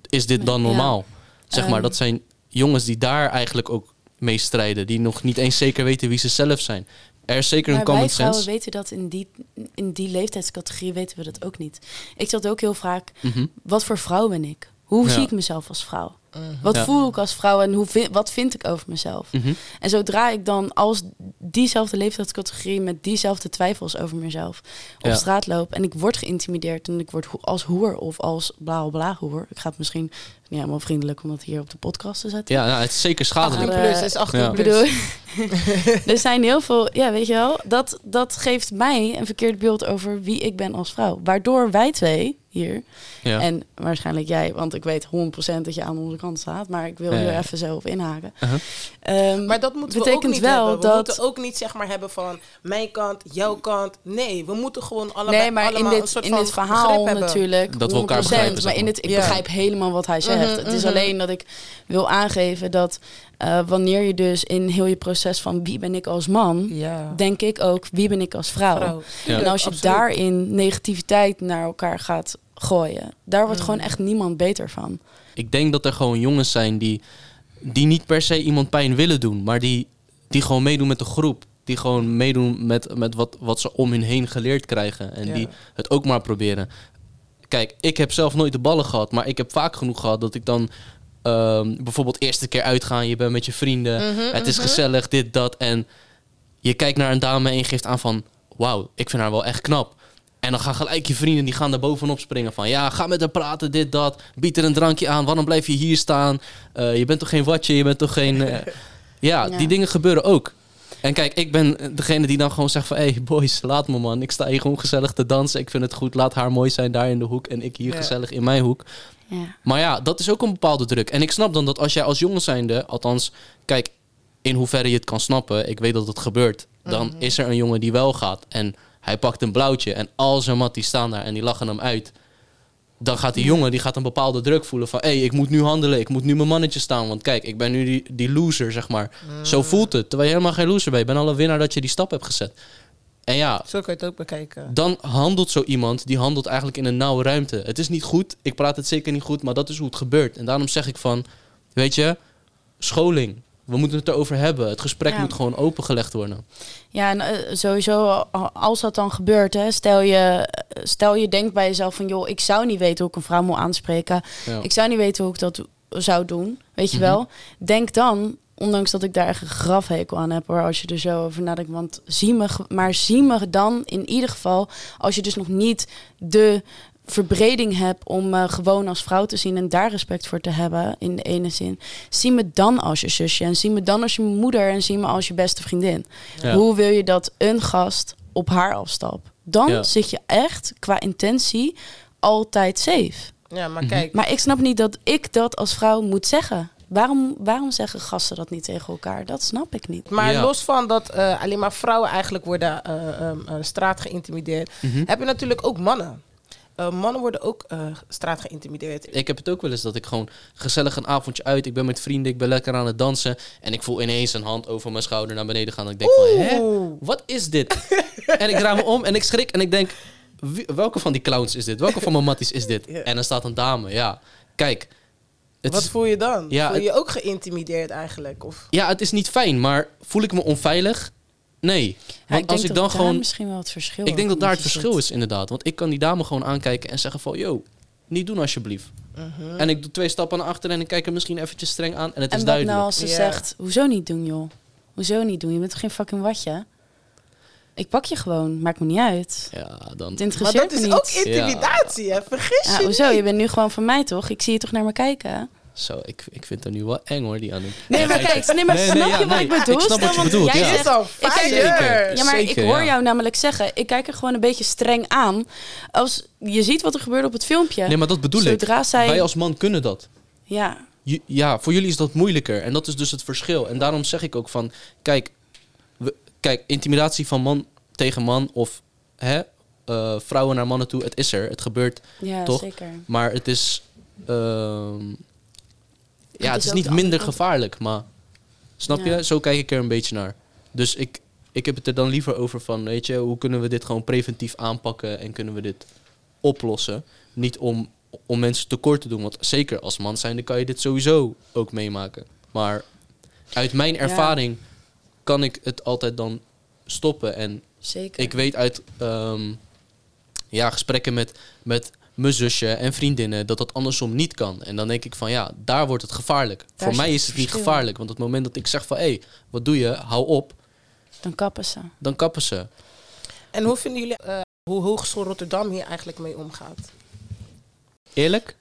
Is dit dan Ja. normaal? Zeg maar, dat zijn jongens die daar eigenlijk ook mee strijden. Die nog niet eens zeker weten wie ze zelf zijn. Er is zeker een Maar common sense. weten dat in die, in die leeftijdscategorie weten we dat ook niet. Ik zat ook heel vaak, Mhm. wat voor vrouw ben ik? Hoe Ja. zie ik mezelf als vrouw? Wat Ja. voel ik als vrouw en hoe vi- wat vind ik over mezelf? Mhm. En zodra ik dan als diezelfde leeftijdscategorie met diezelfde twijfels over mezelf op Ja. straat loop en ik word geïntimideerd en ik word ho- als hoer of als bla bla bla hoer. Ik ga het misschien niet helemaal vriendelijk om dat hier op de podcast te zetten. Ja, nou, het is zeker 18 schadelijk. Maar, plus, is 18 ja. Ik plus. bedoel, [LAUGHS] er zijn heel veel, ja, weet je wel, dat, dat geeft mij een verkeerd beeld over wie ik ben als vrouw. Waardoor wij twee hier, Ja. en waarschijnlijk jij, want ik weet 100% dat je aan onze kant staat, maar ik wil Ja, hier ja. even zo op inhaken. Uh-huh. Ehm, Maar dat moeten we betekent ook niet wel hebben. We dat- moeten ook niet zeg maar hebben van mijn kant, jouw kant. Nee, we moeten gewoon allebei nee, maar in allemaal een dit, soort in van dit verhaal natuurlijk. Dat we elkaar 100%, begrijpen, zeg Maar in het, ik Ja. begrijp helemaal wat hij zegt. Mhm, het is mhm. alleen dat ik wil aangeven dat eh, wanneer je dus in heel je proces van wie ben ik als man, Ja. denk ik ook wie ben ik als vrouw. Vrouw. Ja. En als je Absoluut. daarin negativiteit naar elkaar gaat gooien, daar wordt Mm. gewoon echt niemand beter van. Ik denk dat er gewoon jongens zijn die, die niet per se iemand pijn willen doen, maar die, die gewoon meedoen met de groep. Die gewoon meedoen met, met wat, wat ze om hun heen geleerd krijgen. En Ja. die het ook maar proberen. Kijk, ik heb zelf nooit de ballen gehad, maar ik heb vaak genoeg gehad dat ik dan ehm, bijvoorbeeld eerste keer uitgaan, je bent met je vrienden, Mhm, het is mhm. gezellig, dit, dat. En je kijkt naar een dame en je geeft aan van, wauw, ik vind haar wel echt knap. En dan gaan gelijk je vrienden, die gaan daar bovenop springen van... ja, ga met haar praten, dit, dat. Bied er een drankje aan, waarom blijf je hier staan? Eh, je bent toch geen watje, je bent toch geen... eh, ja, [LAUGHS] Ja. die dingen gebeuren ook. En kijk, ik ben degene die dan gewoon zegt van... hé, hey, boys, laat me man. Ik sta hier gewoon gezellig te dansen. Ik vind het goed, laat haar mooi zijn daar in de hoek... en ik hier Ja. gezellig in mijn hoek. Ja. Maar ja, dat is ook een bepaalde druk. En ik snap dan dat als jij als jongen zijnde... althans, kijk, in hoeverre je het kan snappen... ik weet dat het gebeurt. Dan Mhm. is er een jongen die wel gaat... en hij pakt een blauwtje... en al zijn mat die staan daar en die lachen hem uit... dan gaat die jongen die gaat een bepaalde druk voelen van... hé, hey, ik moet nu handelen, ik moet nu mijn mannetje staan... want kijk, ik ben nu die, die loser, zeg maar. Mm. Zo voelt het, terwijl je helemaal geen loser bent. Je bent al een winnaar dat je die stap hebt gezet. En ja, Zo kan je het ook bekijken. dan handelt zo iemand, die handelt eigenlijk in een nauwe ruimte. Het is niet goed, ik praat het zeker niet goed, maar dat is hoe het gebeurt. En daarom zeg ik van, weet je, scholing. We moeten het erover hebben. Het gesprek Ja. moet gewoon opengelegd worden. Ja, en eh, sowieso, als dat dan gebeurt, hè, stel, je, stel je denkt bij jezelf van, joh, ik zou niet weten hoe ik een vrouw moet aanspreken. Ja. Ik zou niet weten hoe ik dat zou doen, weet je Mhm. wel. Denk dan, ondanks dat ik daar echt een grafhekel aan heb, hoor, als je er zo over nadenkt. Want zie me, maar zie me dan in ieder geval, als je dus nog niet de verbreding heb om me gewoon als vrouw te zien en daar respect voor te hebben in de ene zin. Zie me dan als je zusje en zie me dan als je moeder en zie me als je beste vriendin. Ja. Hoe wil je dat een gast op haar afstapt? Dan Ja. zit je echt qua intentie altijd safe. Ja, maar Mhm. kijk, Maar ik snap niet dat ik dat als vrouw moet zeggen. Waarom, waarom zeggen gasten dat niet tegen elkaar? Dat snap ik niet. Maar Ja. los van dat eh, alleen maar vrouwen eigenlijk worden eh, ehm, eh, straat geïntimideerd, Mhm. heb je natuurlijk ook mannen. Eh, mannen worden ook eh, straat geïntimideerd. Ik heb het ook wel eens dat ik gewoon gezellig een avondje uit. Ik ben met vrienden, ik ben lekker aan het dansen. En ik voel ineens een hand over mijn schouder naar beneden gaan. En ik denk van, hè? Wat is dit? en ik draai me om en ik schrik en ik denk... wie- welke van die clowns is dit? Welke van mijn matties is dit? [LAUGHS] Ja. En dan staat een dame, ja. Kijk, het Wat voel je dan? Ja, voel je je ook geïntimideerd eigenlijk? Of? ja, het is niet fijn, maar voel ik me onveilig? Nee. Ja, Want als ik dan gewoon... misschien wel het verschil Ik denk dat daar het verschil zit. is, inderdaad. Want ik kan die dame gewoon aankijken en zeggen van... Yo, niet doen alsjeblieft. Mhm. En ik doe twee stappen naar achteren en ik kijk hem misschien eventjes streng aan. En het En is wat duidelijk. nou als ze zegt, hoezo niet doen joh? Hoezo niet doen? Je bent toch geen fucking watje? Ik pak je gewoon, maakt me niet uit. Ja, dan... Het Maar dat is ook intimidatie, hè? Vergis Ja, je hoezo? niet. Je bent nu gewoon van mij toch? Ik zie je toch naar me kijken? Zo, ik, ik vind het nu wel eng hoor, die aan Nee, maar kijk, nee, maar snap nee, je ja, wat nee. ik bedoel? Ik snap wat je Want bedoelt, jij ja. Dit is al ik kijk-. Ja, maar ik hoor ja. jou namelijk zeggen, ik kijk er gewoon een beetje streng aan. Als je ziet wat er gebeurde op het filmpje. Nee, maar dat bedoel ik. Zodra zij... Wij als man kunnen dat. Ja, Ja, voor jullie is dat moeilijker. En dat is dus het verschil. En daarom zeg ik ook van... Kijk, we, kijk intimidatie van man tegen man... of hè, eh, vrouwen naar mannen toe, het is er. Het gebeurt. ja Toch? zeker. Maar het is... ehm, ja, het is niet minder gevaarlijk. Maar snap Ja. je? Zo kijk ik er een beetje naar. Dus ik, ik heb het er dan liever over van... Weet je, hoe kunnen we dit gewoon preventief aanpakken... en kunnen we dit oplossen? Niet om, om mensen tekort te doen. Want zeker als man zijn, dan kan je dit sowieso ook meemaken. Maar uit mijn ervaring kan ik het altijd dan stoppen. En Zeker. ik weet uit ehm, ja, gesprekken met, met mijn zusje en vriendinnen dat dat andersom niet kan. En dan denk ik van ja, daar wordt het gevaarlijk. Voor mij is het niet gevaarlijk. Want op het moment dat ik zeg van hé, hey, wat doe je? Hou op. Dan kappen ze. Dan kappen ze. En hoe vinden jullie eh, hoe Hogeschool Rotterdam hier eigenlijk mee omgaat? Eerlijk?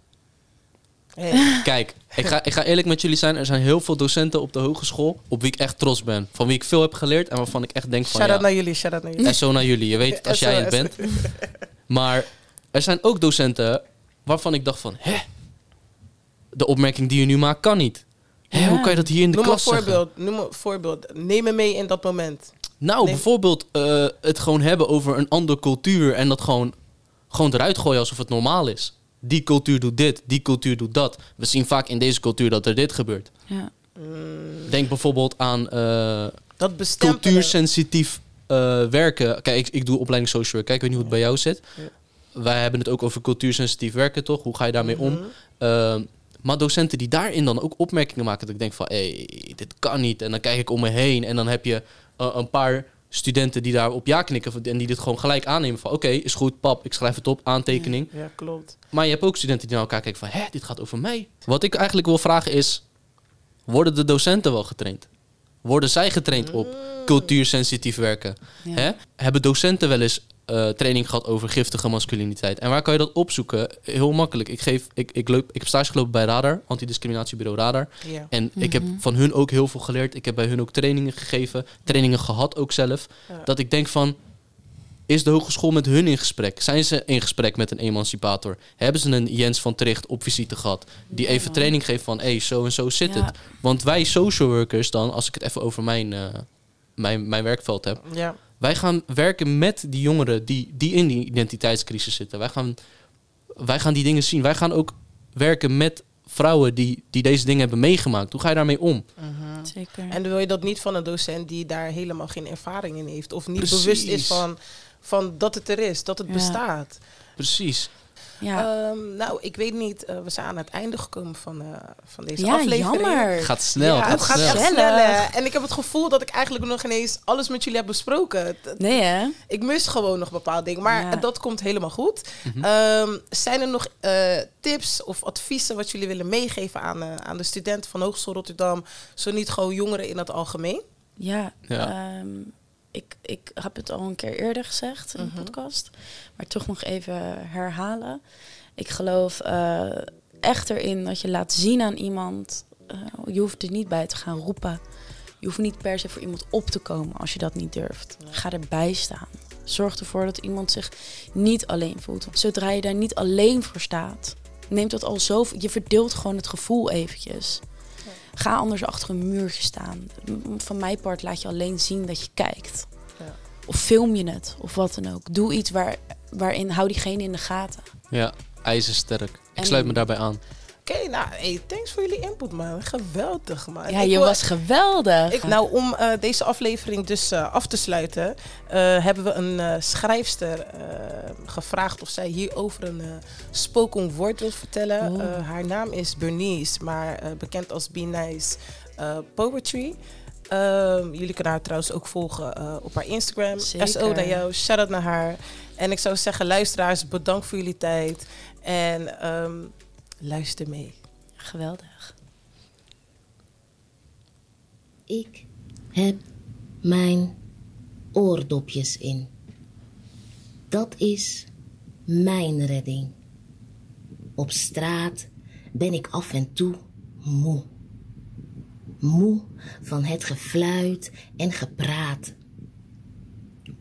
Hey. Kijk, ik ga, ik ga eerlijk met jullie zijn. Er zijn heel veel docenten op de hogeschool op wie ik echt trots ben. Van wie ik veel heb geleerd en waarvan ik echt denk van Shout-out ja, naar jullie, shout-out naar jullie. en zo naar jullie. Je weet het als jij het bent. Maar er zijn ook docenten waarvan ik dacht van... Hè? De opmerking die je nu maakt kan niet. Hè, Ja. hoe kan je dat hier in de Noem een klas zeggen? voorbeeld. Noem een voorbeeld. Neem me mee in dat moment. Nou, bijvoorbeeld eh, het gewoon hebben over een andere cultuur... en dat gewoon, gewoon eruit gooien alsof het normaal is. Die cultuur doet dit, die cultuur doet dat. We zien vaak in deze cultuur dat er dit gebeurt. Ja. Denk bijvoorbeeld aan eh, Dat cultuursensitief eh, werken. Kijk, ik, ik doe opleiding social work. Kijk, ik weet niet hoe het bij jou zit. Wij hebben het ook over cultuursensitief werken, toch? Hoe ga je daarmee om? Mhm. Ehm, maar docenten die daarin dan ook opmerkingen maken, dat ik denk van, hé, hey, dit kan niet. En dan kijk ik om me heen en dan heb je eh, een paar studenten die daar op ja knikken en die dit gewoon gelijk aannemen van, oké, is goed, pap, ik schrijf het op, aantekening. Ja, klopt. Maar je hebt ook studenten die naar elkaar kijken van, hè, dit gaat over mij. Wat ik eigenlijk wil vragen is, worden de docenten wel getraind? Worden zij getraind op cultuursensitief werken? Ja. Hè? Hebben docenten wel eens eh, training gehad over giftige masculiniteit? En waar kan je dat opzoeken? Heel makkelijk. Ik, geef, ik, ik, loop, ik heb stage gelopen bij Radar, antidiscriminatiebureau Radar. Ja. En ik heb van hun ook heel veel geleerd. Ik heb bij hun ook trainingen gegeven, trainingen gehad ook zelf. Ja. Dat ik denk van, is de hogeschool met hun in gesprek? Zijn ze in gesprek met een emancipator? Hebben ze een Jens van Tricht op visite gehad? Die even training geeft van, hé, hey, zo en zo zit Ja. het. Want wij social workers dan, als ik het even over mijn, eh, mijn, mijn werkveld heb. Ja. Wij gaan werken met die jongeren die, die in die identiteitscrisis zitten. Wij gaan, wij gaan die dingen zien. Wij gaan ook werken met vrouwen die, die deze dingen hebben meegemaakt. Hoe ga je daarmee om? Zeker. En wil je dat niet van een docent die daar helemaal geen ervaring in heeft. Of niet Precies. bewust is van, van dat het er is, dat het Ja. bestaat. Precies. Ja. Ehm, nou, ik weet niet. eh, we zijn aan het einde gekomen van, eh, van deze ja, aflevering. jammer. Het gaat snel. ja, het het gaat snel. En ik heb het gevoel dat ik eigenlijk nog ineens alles met jullie heb besproken. Nee hè? Ik mis gewoon nog bepaalde dingen. Maar Ja. dat komt helemaal goed. Mhm. Ehm, zijn er nog eh, tips of adviezen wat jullie willen meegeven aan, eh, aan de studenten van Hogeschool Rotterdam? Zo niet gewoon jongeren in het algemeen? Ja. Ja. ehm, ik, ik heb het al een keer eerder gezegd in de Mhm. podcast, maar toch nog even herhalen. Ik geloof eh, echt erin dat je laat zien aan iemand. eh, je hoeft er niet bij te gaan roepen. Je hoeft niet per se voor iemand op te komen als je dat niet durft. Ga erbij staan. Zorg ervoor dat iemand zich niet alleen voelt. Zodra je daar niet alleen voor staat, neemt dat al zo. Je verdeelt gewoon het gevoel eventjes. Ga anders achter een muurtje staan. Van mijn part laat je alleen zien dat je kijkt. Ja. Of film je het, of wat dan ook. Doe iets waar, waarin, hou diegene in de gaten. Ja, ijzersterk. Ik En- sluit me daarbij aan. Oké, nou, hey, thanks voor jullie input, man. Geweldig, man. Ja, Ik je wil- was geweldig. Ik, nou, om eh, deze aflevering dus eh, af te sluiten, eh, hebben we een schrijfster gevraagd of zij hierover een spoken word wil vertellen. Oh. Haar naam is Bernice, maar bekend als Be Nice Poetry. Ehm, jullie kunnen haar trouwens ook volgen op haar Instagram. Zeker. SO naar jou, shout-out naar haar. En ik zou zeggen, luisteraars, bedankt voor jullie tijd. En ehm, luister mee. Geweldig. Ik heb mijn oordopjes in. Dat is mijn redding. Op straat ben ik af en toe moe. Moe van het gefluit en gepraat.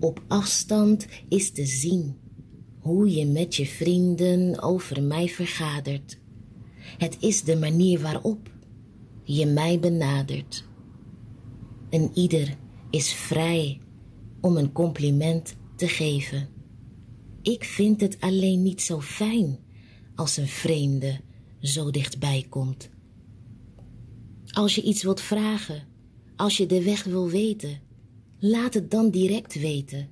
Op afstand is te zien hoe je met je vrienden over mij vergadert. Het is de manier waarop je mij benadert. En ieder is vrij om een compliment te geven. Ik vind het alleen niet zo fijn als een vreemde zo dichtbij komt. Als je iets wilt vragen, als je de weg wil weten, laat het dan direct weten.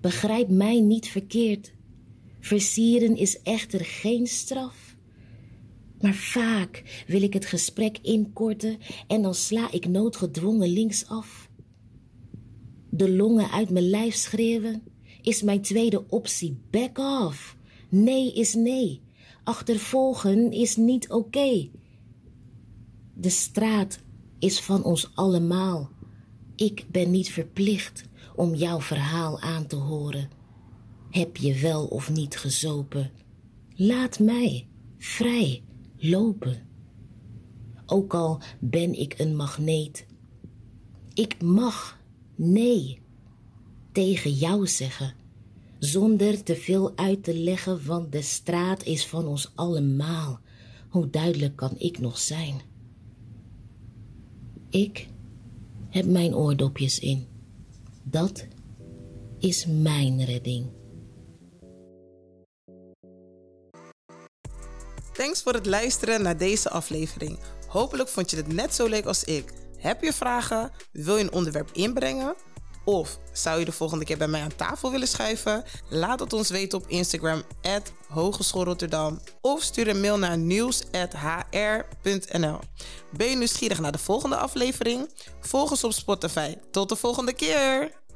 Begrijp mij niet verkeerd. Versieren is echter geen straf. Maar vaak wil ik het gesprek inkorten en dan sla ik noodgedwongen linksaf. De longen uit mijn lijf schreeuwen is mijn tweede optie. Back off. Nee is nee. Achtervolgen is niet oké. De straat is van ons allemaal. Ik ben niet verplicht om jouw verhaal aan te horen. Heb je wel of niet gezopen? Laat mij vrij lopen. Ook al ben ik een magneet. Ik mag nee tegen jou zeggen. Zonder te veel uit te leggen, want de straat is van ons allemaal. Hoe duidelijk kan ik nog zijn? Ik heb mijn oordopjes in. Dat is mijn redding. Thanks voor het luisteren naar deze aflevering. Hopelijk vond je het net zo leuk als ik. Heb je vragen? Wil je een onderwerp inbrengen? Of zou je de volgende keer bij mij aan tafel willen schuiven? Laat het ons weten op Instagram, Hogeschool Rotterdam. Of stuur een mail naar nieuws.hr.nl. Ben je nieuwsgierig naar de volgende aflevering? Volg ons op Spotify. Tot de volgende keer!